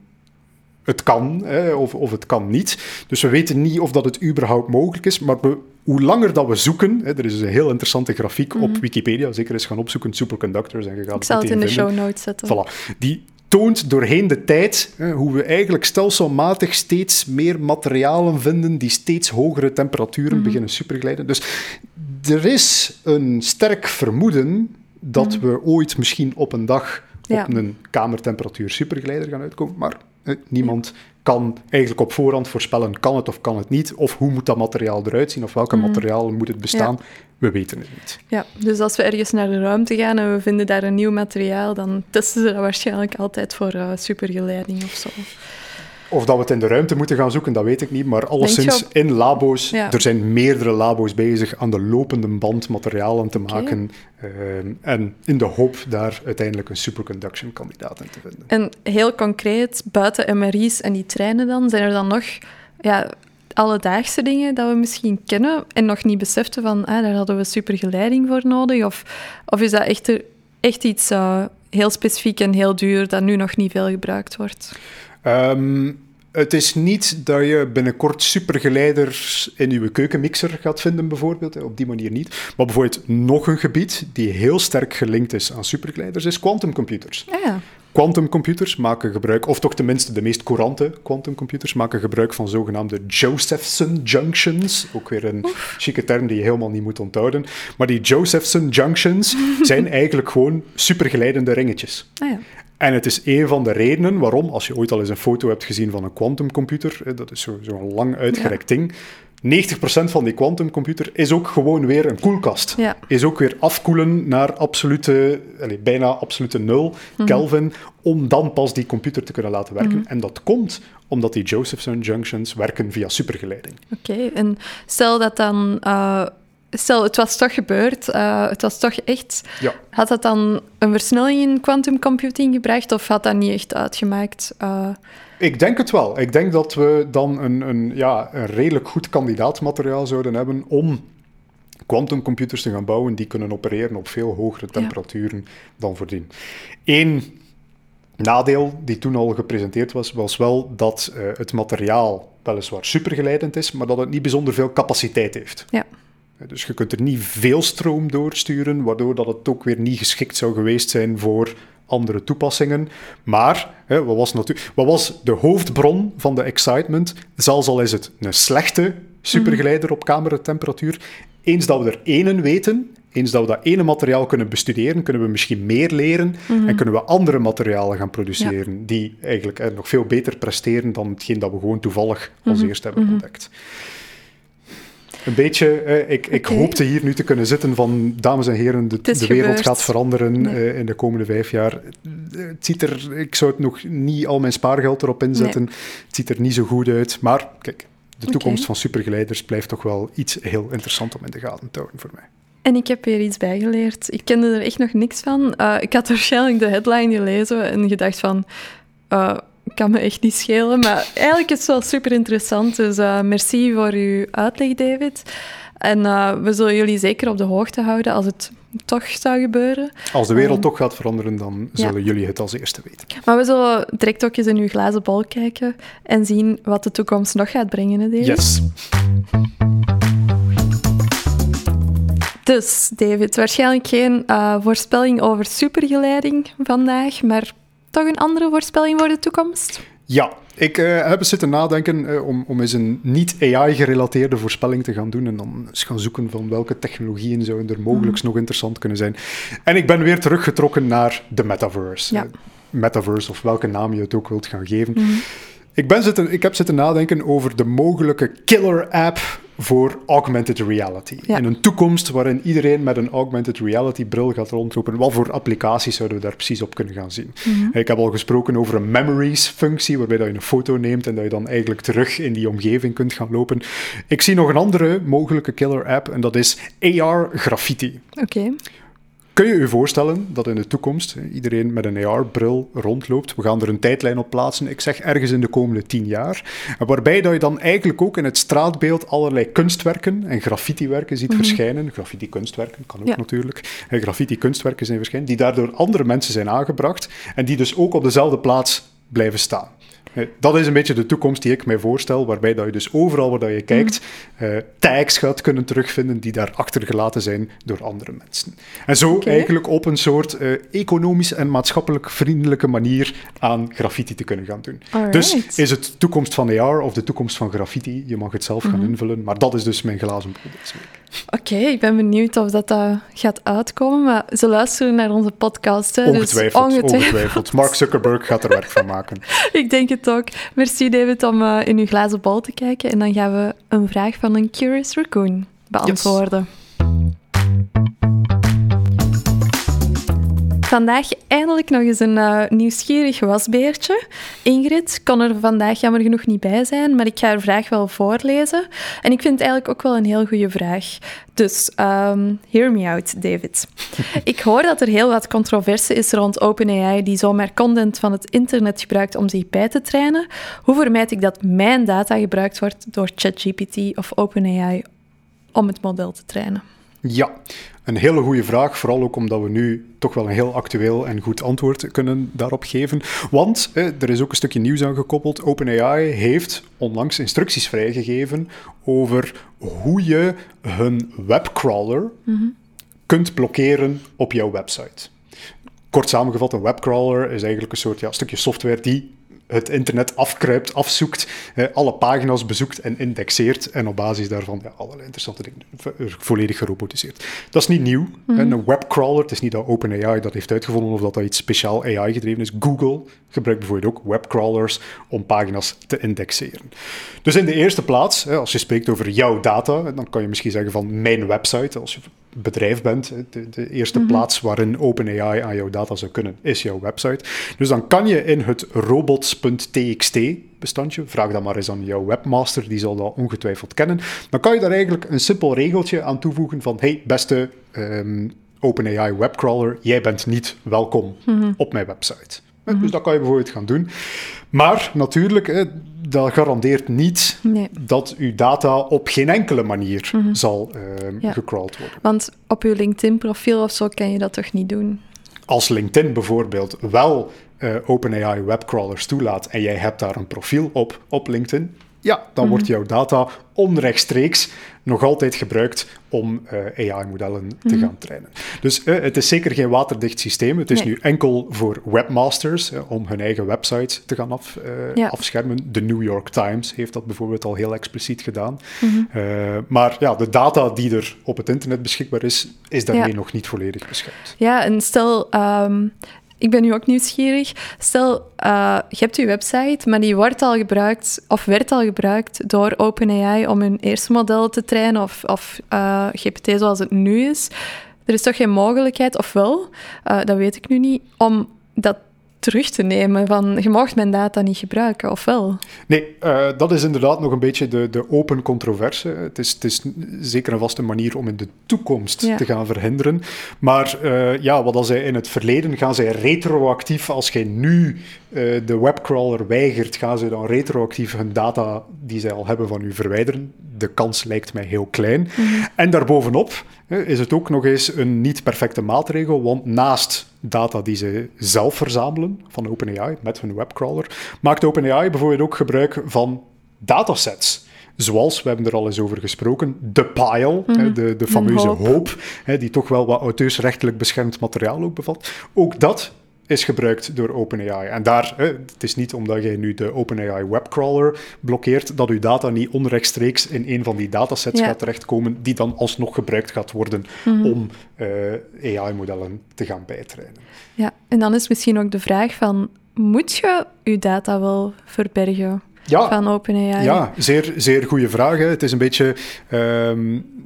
het kan hè, of, of het kan niet. Dus we weten niet of dat het überhaupt mogelijk is. Maar we, hoe langer dat we zoeken, hè, er is een heel interessante grafiek op Wikipedia, zeker eens gaan opzoeken, superconductors, en je gaat Mhm. Ik zal het in de show notes zetten. Voilà. Die toont doorheen de tijd hè, hoe we eigenlijk stelselmatig steeds meer materialen vinden die steeds hogere temperaturen Mhm. beginnen superglijden. Dus er is een sterk vermoeden dat we ooit misschien op een dag Mhm. Ja. op een kamertemperatuur superglijder gaan uitkomen, maar hè, niemand kan eigenlijk op voorhand voorspellen, kan het of kan het niet, of hoe moet dat materiaal eruit zien, of welke materialen moet het bestaan. We weten het niet. Ja, dus als we ergens naar de ruimte gaan en we vinden daar een nieuw materiaal, dan testen ze dat waarschijnlijk altijd voor eh, supergeleiding of zo. Of dat we het in de ruimte moeten gaan zoeken, dat weet ik niet. Maar alleszins op- in labo's, Ja. er zijn meerdere labo's bezig aan de lopende band materialen te maken. ehm, en in de hoop daar uiteindelijk een superconduction kandidaat in te vinden. En heel concreet, buiten MRI's en die treinen dan, zijn er dan nog ja, alledaagse dingen dat we misschien kennen en nog niet beseften van, ah, daar hadden we supergeleiding voor nodig? Of, of is dat echt, echt iets eh, heel specifiek en heel duur dat nu nog niet veel gebruikt wordt? Ehm, het is niet dat je binnenkort supergeleiders in je keukenmixer gaat vinden, bijvoorbeeld. Op die manier niet. Maar bijvoorbeeld nog een gebied die heel sterk gelinkt is aan supergeleiders, is quantumcomputers. Ah ja, Quantumcomputers maken gebruik, of toch tenminste de meest courante quantumcomputers, maken gebruik van zogenaamde Josephson junctions. Ook weer een chique term die je helemaal niet moet onthouden. Maar die Josephson junctions zijn eigenlijk gewoon supergeleidende ringetjes. ah ja. En het is een van de redenen waarom, als je ooit al eens een foto hebt gezien van een quantumcomputer, dat is zo'n zo lang uitgerekt ding, 90% van die quantumcomputer is ook gewoon weer een koelkast. Ja. Is ook weer afkoelen naar absolute, allez, bijna absolute nul Kelvin, om dan pas die computer te kunnen laten werken. En dat komt omdat die Josephson junctions werken via supergeleiding. Oké, en stel dat dan... eh, stel, het was toch gebeurd, eh, het was toch echt... Ja. Had dat dan een versnelling in quantum computing gebracht of had dat niet echt uitgemaakt? Eh, Ik denk het wel. Ik denk dat we dan een, een, ja, een redelijk goed kandidaatmateriaal zouden hebben om quantumcomputers te gaan bouwen die kunnen opereren op veel hogere temperaturen dan voordien. Eén nadeel die toen al gepresenteerd was, was wel dat eh, het materiaal weliswaar supergeleidend is, maar dat het niet bijzonder veel capaciteit heeft. ja. Dus je kunt er niet veel stroom doorsturen, waardoor dat het ook weer niet geschikt zou geweest zijn voor andere toepassingen. Maar hè, wat, was wat was de hoofdbron van de excitement? Zelfs al is het een slechte supergeleider op kamertemperatuur, eens dat we er één weten, eens dat we dat ene materiaal kunnen bestuderen, kunnen we misschien meer leren en kunnen we andere materialen gaan produceren die eigenlijk eh, nog veel beter presteren dan hetgeen dat we gewoon toevallig als eerste hebben ontdekt. Een beetje, eh, ik, ik hoopte hier nu te kunnen zitten van, dames en heren, de, de wereld gebeurd. gaat veranderen Nee. eh, in de komende vijf jaar. Het ziet er, ik zou het nog niet al mijn spaargeld erop inzetten. Het ziet er niet zo goed uit. Maar kijk, de toekomst van supergeleiders blijft toch wel iets heel interessant om in de gaten te houden voor mij. En ik heb hier iets bijgeleerd. Ik kende er echt nog niks van. Eh, ik had waarschijnlijk de headline gelezen en gedacht van... kan me echt niet schelen, maar eigenlijk is het wel super interessant. Dus eh, merci voor uw uitleg, David. En eh, we zullen jullie zeker op de hoogte houden als het toch zou gebeuren. Als de wereld toch gaat veranderen, dan ja. zullen jullie het als eerste weten. Maar we zullen direct ook eens in uw glazen bol kijken en zien wat de toekomst nog gaat brengen, hè, David? Yes. Dus, David, waarschijnlijk geen eh, voorspelling over supergeleiding vandaag, maar toch een andere voorspelling voor de toekomst? Ja, ik eh, heb eens zitten nadenken eh, om, om eens een niet-AI-gerelateerde voorspelling te gaan doen en dan eens gaan zoeken van welke technologieën zouden er mogelijk nog interessant kunnen zijn. En ik ben weer teruggetrokken naar de metaverse. Ja. Eh, metaverse, of welke naam je het ook wilt gaan geven. Ik, ben zitten, ik heb zitten nadenken over de mogelijke killer-app voor augmented reality. Ja. In een toekomst waarin iedereen met een augmented reality bril gaat rondlopen. Wat voor applicaties zouden we daar precies op kunnen gaan zien? Ik heb al gesproken over een memories-functie, waarbij dat je een foto neemt en dat je dan eigenlijk terug in die omgeving kunt gaan lopen. Ik zie nog een andere mogelijke killer-app en dat is AR Graffiti. Oké. Kun je je voorstellen dat in de toekomst iedereen met een AR-bril rondloopt? We gaan er een tijdlijn op plaatsen, ik zeg ergens in de komende tien jaar. En waarbij dat je dan eigenlijk ook in het straatbeeld allerlei kunstwerken en graffiti-werken ziet verschijnen. Graffiti-kunstwerken kan ook Ja. natuurlijk. Eh, Graffiti-kunstwerken zijn verschijnen, die daardoor andere mensen zijn aangebracht en die dus ook op dezelfde plaats blijven staan. Eh, Dat is een beetje de toekomst die ik mij voorstel, waarbij dat je dus overal waar dat je kijkt, eh, tags gaat kunnen terugvinden die daar achtergelaten zijn door andere mensen. En zo eigenlijk op een soort eh, economisch en maatschappelijk vriendelijke manier aan graffiti te kunnen gaan doen. Alright. Dus is het toekomst van AR of de toekomst van graffiti? Je mag het zelf gaan invullen, maar dat is dus mijn glazen bol deze week. Oké, ik ben benieuwd of dat, eh, gaat uitkomen, maar ze luisteren naar onze podcast. Hè, dus Ongetwijfeld, ongetwijfeld. ongetwijfeld. Mark Zuckerberg gaat er werk van maken. Ik denk het ook. Merci David om eh, in uw glazen bol te kijken. En dan gaan we een vraag van een Curious Raccoon beantwoorden. Vandaag eindelijk nog eens een eh, nieuwsgierig wasbeertje. Ingrid kon er vandaag jammer genoeg niet bij zijn, maar ik ga haar vraag wel voorlezen. En ik vind het eigenlijk ook wel een heel goede vraag. Dus, ehm, hear me out, David. ik hoor dat er heel wat controverse is rond OpenAI die zomaar content van het internet gebruikt om zich bij te trainen. Hoe vermijd ik dat mijn data gebruikt wordt door ChatGPT of OpenAI om het model te trainen? Ja, een hele goede vraag. Vooral ook omdat we nu toch wel een heel actueel en goed antwoord kunnen daarop geven. Want er is ook een stukje nieuws aan gekoppeld. OpenAI heeft onlangs instructies vrijgegeven over hoe je hun webcrawler kunt blokkeren op jouw website. Kort samengevat, een webcrawler is eigenlijk een soort ja, stukje software die het internet afkruipt, afzoekt, eh, alle pagina's bezoekt en indexeert en op basis daarvan ja, allerlei interessante dingen volledig gerobotiseerd. Dat is niet nieuw. Mm Een webcrawler, het is niet dat OpenAI dat heeft uitgevonden of dat dat iets speciaal AI gedreven is. Google gebruikt bijvoorbeeld ook webcrawlers om pagina's te indexeren. Dus in de eerste plaats, als je spreekt over jouw data, dan kan je misschien zeggen van mijn website, als je bedrijf bent, de, de eerste mhm. plaats waarin OpenAI aan jouw data zou kunnen, is jouw website. Dus dan kan je in het robots.txt bestandje, vraag dat maar eens aan jouw webmaster, die zal dat ongetwijfeld kennen, dan kan je daar eigenlijk een simpel regeltje aan toevoegen van hey, beste um, OpenAI webcrawler, jij bent niet welkom mhm. op mijn website. Mhm. Dus dat kan je bijvoorbeeld gaan doen. Maar natuurlijk, dat garandeert niet dat uw data op geen enkele manier mhm. zal uh, gecrawled worden. Want op uw LinkedIn-profiel of zo kan je dat toch niet doen? Als LinkedIn bijvoorbeeld wel uh, OpenAI webcrawlers toelaat en jij hebt daar een profiel op op LinkedIn, ja, dan wordt mhm. jouw data onrechtstreeks nog altijd gebruikt om uh, AI-modellen te mhm. gaan trainen. Dus uh, het is zeker geen waterdicht systeem. Het is nu enkel voor webmasters uh, om hun eigen website te gaan af, ja. afschermen. De New York Times heeft dat bijvoorbeeld al heel expliciet gedaan. Mhm. maar ja, de data die er op het internet beschikbaar is, is daarmee nog niet volledig beschermd. Ja, en stel, um, ik ben nu ook nieuwsgierig. Stel, uh, je hebt je website, maar die wordt al gebruikt, of werd al gebruikt door OpenAI om hun eerste model te trainen, of, of uh, eh, GPT zoals het nu is. Er is toch geen mogelijkheid, of wel, uh, dat weet ik nu niet, om dat terug te nemen van je mag mijn data niet gebruiken, of wel? Nee, uh, dat is inderdaad nog een beetje de, de open controverse. Het is, het is zeker een vaste manier om in de toekomst te gaan verhinderen. Maar uh, ja, wat als zij in het verleden gaan zij retroactief, als jij nu uh, de webcrawler weigert, gaan ze dan retroactief hun data die zij al hebben van u verwijderen. De kans lijkt mij heel klein. Mm -hmm. En daarbovenop is het ook nog eens een niet perfecte maatregel, want naast data die ze zelf verzamelen van OpenAI met hun webcrawler, maakt OpenAI bijvoorbeeld ook gebruik van datasets. Zoals, we hebben er al eens over gesproken, de pile, mm de, de fameuze hoop, hoop die toch wel wat auteursrechtelijk beschermd materiaal ook bevat. Ook dat is gebruikt door OpenAI. En daar, hè, het is niet omdat jij nu de OpenAI webcrawler blokkeert, dat uw data niet onrechtstreeks in een van die datasets gaat terechtkomen, die dan alsnog gebruikt gaat worden mhm. om uh, AI-modellen te gaan bijtrainen. Ja, en dan is misschien ook de vraag van, moet je je data wel verbergen? Ja, van OpenAI? Ja, zeer, zeer goede vraag. Hè. Het is een beetje... Um,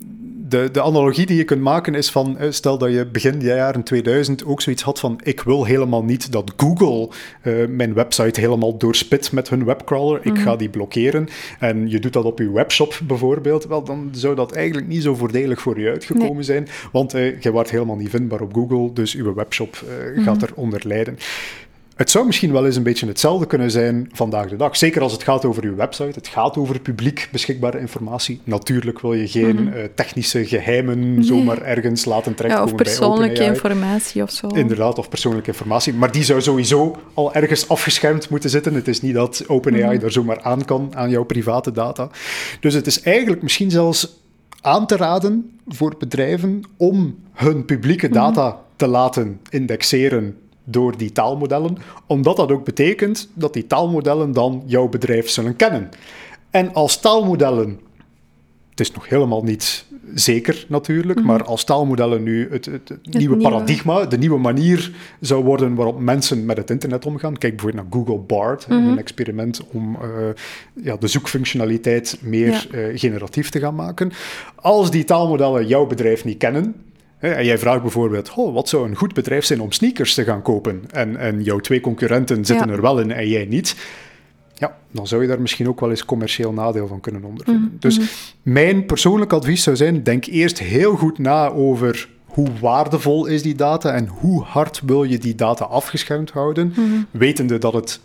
de, de analogie die je kunt maken is van, eh, stel dat je begin jaren 2000 ook zoiets had van, ik wil helemaal niet dat Google uh, mijn website helemaal doorspit met hun webcrawler, ik ga mhm. die blokkeren. En je doet dat op je webshop bijvoorbeeld, wel, dan zou dat eigenlijk niet zo voordelig voor je uitgekomen zijn, want uh, je wordt helemaal niet vindbaar op Google, dus je webshop uh, gaat mhm. eronder lijden. Het zou misschien wel eens een beetje hetzelfde kunnen zijn vandaag de dag. Zeker als het gaat over uw website. Het gaat over publiek beschikbare informatie. Natuurlijk wil je geen mm technische geheimen zomaar ergens laten terechtkomen ja, of persoonlijke informatie of zo. Inderdaad, of persoonlijke informatie. Maar die zou sowieso al ergens afgeschermd moeten zitten. Het is niet dat OpenAI mm daar zomaar aan kan, aan jouw private data. Dus het is eigenlijk misschien zelfs aan te raden voor bedrijven om hun publieke mhm. data te laten indexeren door die taalmodellen, omdat dat ook betekent dat die taalmodellen dan jouw bedrijf zullen kennen. En als taalmodellen, het is nog helemaal niet zeker natuurlijk, mhm. maar als taalmodellen nu het, het, nieuwe, paradigma, de nieuwe manier zou worden waarop mensen met het internet omgaan. Kijk bijvoorbeeld naar Google Bard, een mhm. experiment om uh, ja, de zoekfunctionaliteit meer uh, generatief te gaan maken. Als die taalmodellen jouw bedrijf niet kennen, en jij vraagt bijvoorbeeld, oh, wat zou een goed bedrijf zijn om sneakers te gaan kopen? En, en jouw twee concurrenten zitten er wel in en jij niet. Ja, dan zou je daar misschien ook wel eens commercieel nadeel van kunnen ondervinden. Mhm, dus mhm. mijn persoonlijk advies zou zijn, denk eerst heel goed na over hoe waardevol is die data en hoe hard wil je die data afgeschermd houden, mhm. wetende dat het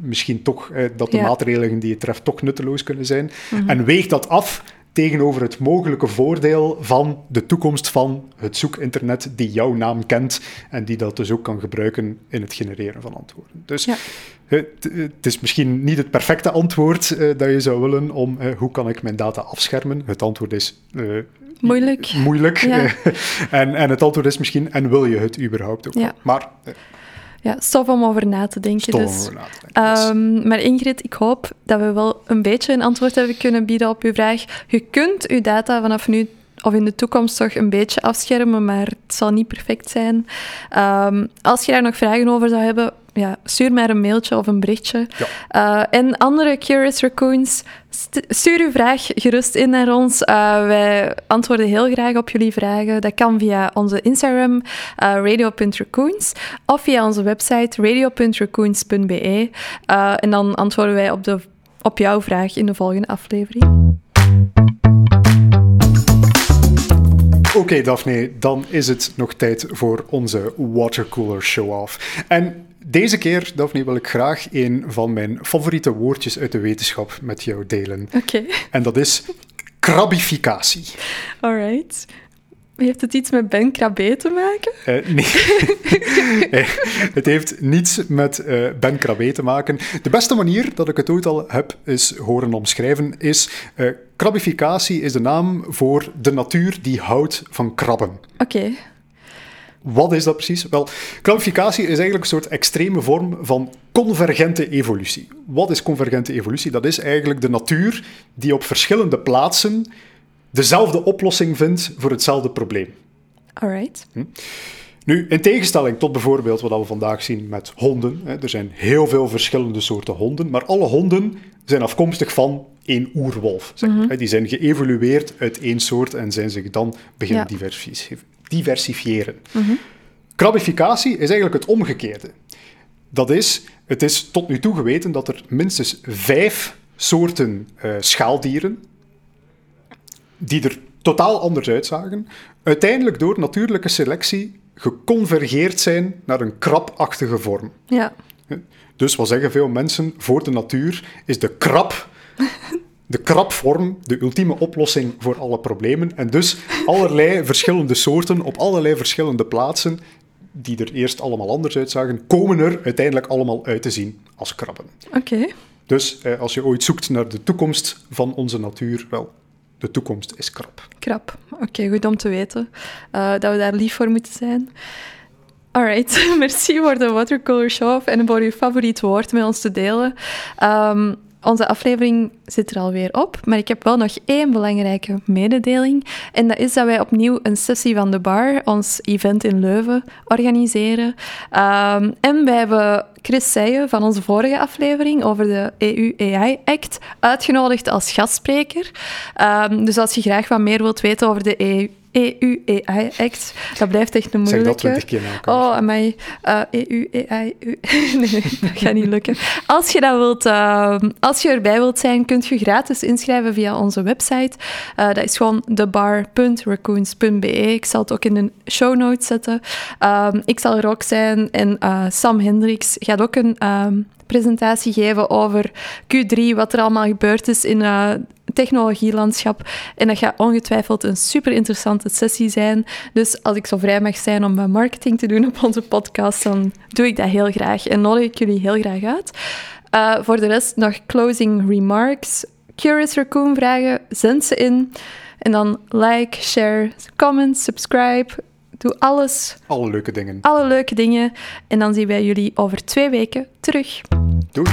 misschien toch, eh, dat de maatregelen die je treft toch nutteloos kunnen zijn. En weeg dat af tegenover het mogelijke voordeel van de toekomst van het zoekinternet die jouw naam kent en die dat dus ook kan gebruiken in het genereren van antwoorden. Dus ja. het, het, is misschien niet het perfecte antwoord uh, dat je zou willen om uh, hoe kan ik mijn data afschermen. Het antwoord is uh, moeilijk. moeilijk. Ja. en, en het antwoord is misschien en wil je het überhaupt ook? Ja. Maar ja, stof om over na te denken. Stof dus. om over na te denken, yes. Ehm, maar Ingrid, ik hoop dat we wel een beetje een antwoord hebben kunnen bieden op uw vraag. Je kunt uw data vanaf nu of in de toekomst toch een beetje afschermen, maar het zal niet perfect zijn. Ehm, als je daar nog vragen over zou hebben, ja, stuur mij een mailtje of een berichtje. Uh, en andere Curious Raccoons, st- stuur uw vraag gerust in naar ons. Uh, wij antwoorden heel graag op jullie vragen. Dat kan via onze Instagram, uh, radio.raccoons, of via onze website radio.raccoons.be. En dan antwoorden wij op, de, op jouw vraag in de volgende aflevering. Oké, okay, Daphne, dan is het nog tijd voor onze watercooler show-off. En deze keer, Daphne, wil ik graag een van mijn favoriete woordjes uit de wetenschap met jou delen. Oké. Okay. En dat is krabificatie. Alright. Heeft het iets met Ben Krabbe te maken? Uh, nee. het heeft niets met uh, Ben Krabbe te maken. De beste manier dat ik het ooit al heb is horen omschrijven is... Uh, krabificatie is de naam voor de natuur die houdt van krabben. Oké. Okay. Wat is dat precies? Wel, krabificatie is eigenlijk een soort extreme vorm van convergente evolutie. Wat is convergente evolutie? Dat is eigenlijk de natuur die op verschillende plaatsen dezelfde oplossing vindt voor hetzelfde probleem. Alright. Hm? Nu, in tegenstelling tot bijvoorbeeld wat we vandaag zien met honden. Hè, er zijn heel veel verschillende soorten honden, maar alle honden zijn afkomstig van één oerwolf. Zeg maar. mm-hmm. Die zijn geëvolueerd uit één soort en zijn zich dan beginnen ja. Diversifiëren. Krabificatie is eigenlijk het omgekeerde. Dat is, het is tot nu toe geweten dat er minstens vijf soorten uh, schaaldieren, die er totaal anders uitzagen, uiteindelijk door natuurlijke selectie geconvergeerd zijn naar een krabachtige vorm. Ja. Dus wat zeggen veel mensen? Voor de natuur is de krab, de krabvorm, de ultieme oplossing voor alle problemen. En dus allerlei verschillende soorten op allerlei verschillende plaatsen, die er eerst allemaal anders uitzagen, komen er uiteindelijk allemaal uit te zien als krabben. Oké. Okay. Dus eh, als je ooit zoekt naar de toekomst van onze natuur, wel, de toekomst is krap. Krap. Oké, okay, goed om te weten uh, dat we daar lief voor moeten zijn. Alright, merci voor de watercolor show en voor uw favoriet woord met ons te delen. Um, onze aflevering zit er alweer op, maar ik heb wel nog één belangrijke mededeling. En dat is dat wij opnieuw een sessie van de bar, ons event in Leuven, organiseren. Um, en wij hebben Chris Seijen van onze vorige aflevering over de EU-AI-act uitgenodigd als gastspreker. Um, dus als je graag wat meer wilt weten over de EU EU-AI-act. Dat blijft echt een moeilijke. Zeg dat twintig keer Oh, amai. Uh, EU-AI... nee, nee, dat gaat niet lukken. Als je, dat wilt, uh, als je erbij wilt zijn, kunt je gratis inschrijven via onze website. Uh, dat is gewoon thebar.raccoons.be. Ik zal het ook in de show notes zetten. Um, ik zal er ook zijn. En Sam Hendricks ook een... Um, presentatie geven over Q3, wat er allemaal gebeurd is in uh, technologielandschap. En dat gaat ongetwijfeld een super interessante sessie zijn. Dus als ik zo vrij mag zijn om marketing te doen op onze podcast, dan doe ik dat heel graag en nodig ik jullie heel graag uit. Uh, voor de rest nog closing remarks. Curious Raccoon vragen, zend ze in. En dan like, share, comment, subscribe. Doe alles. Alle leuke dingen. Alle leuke dingen. En dan zien wij jullie over twee weken terug. Doei.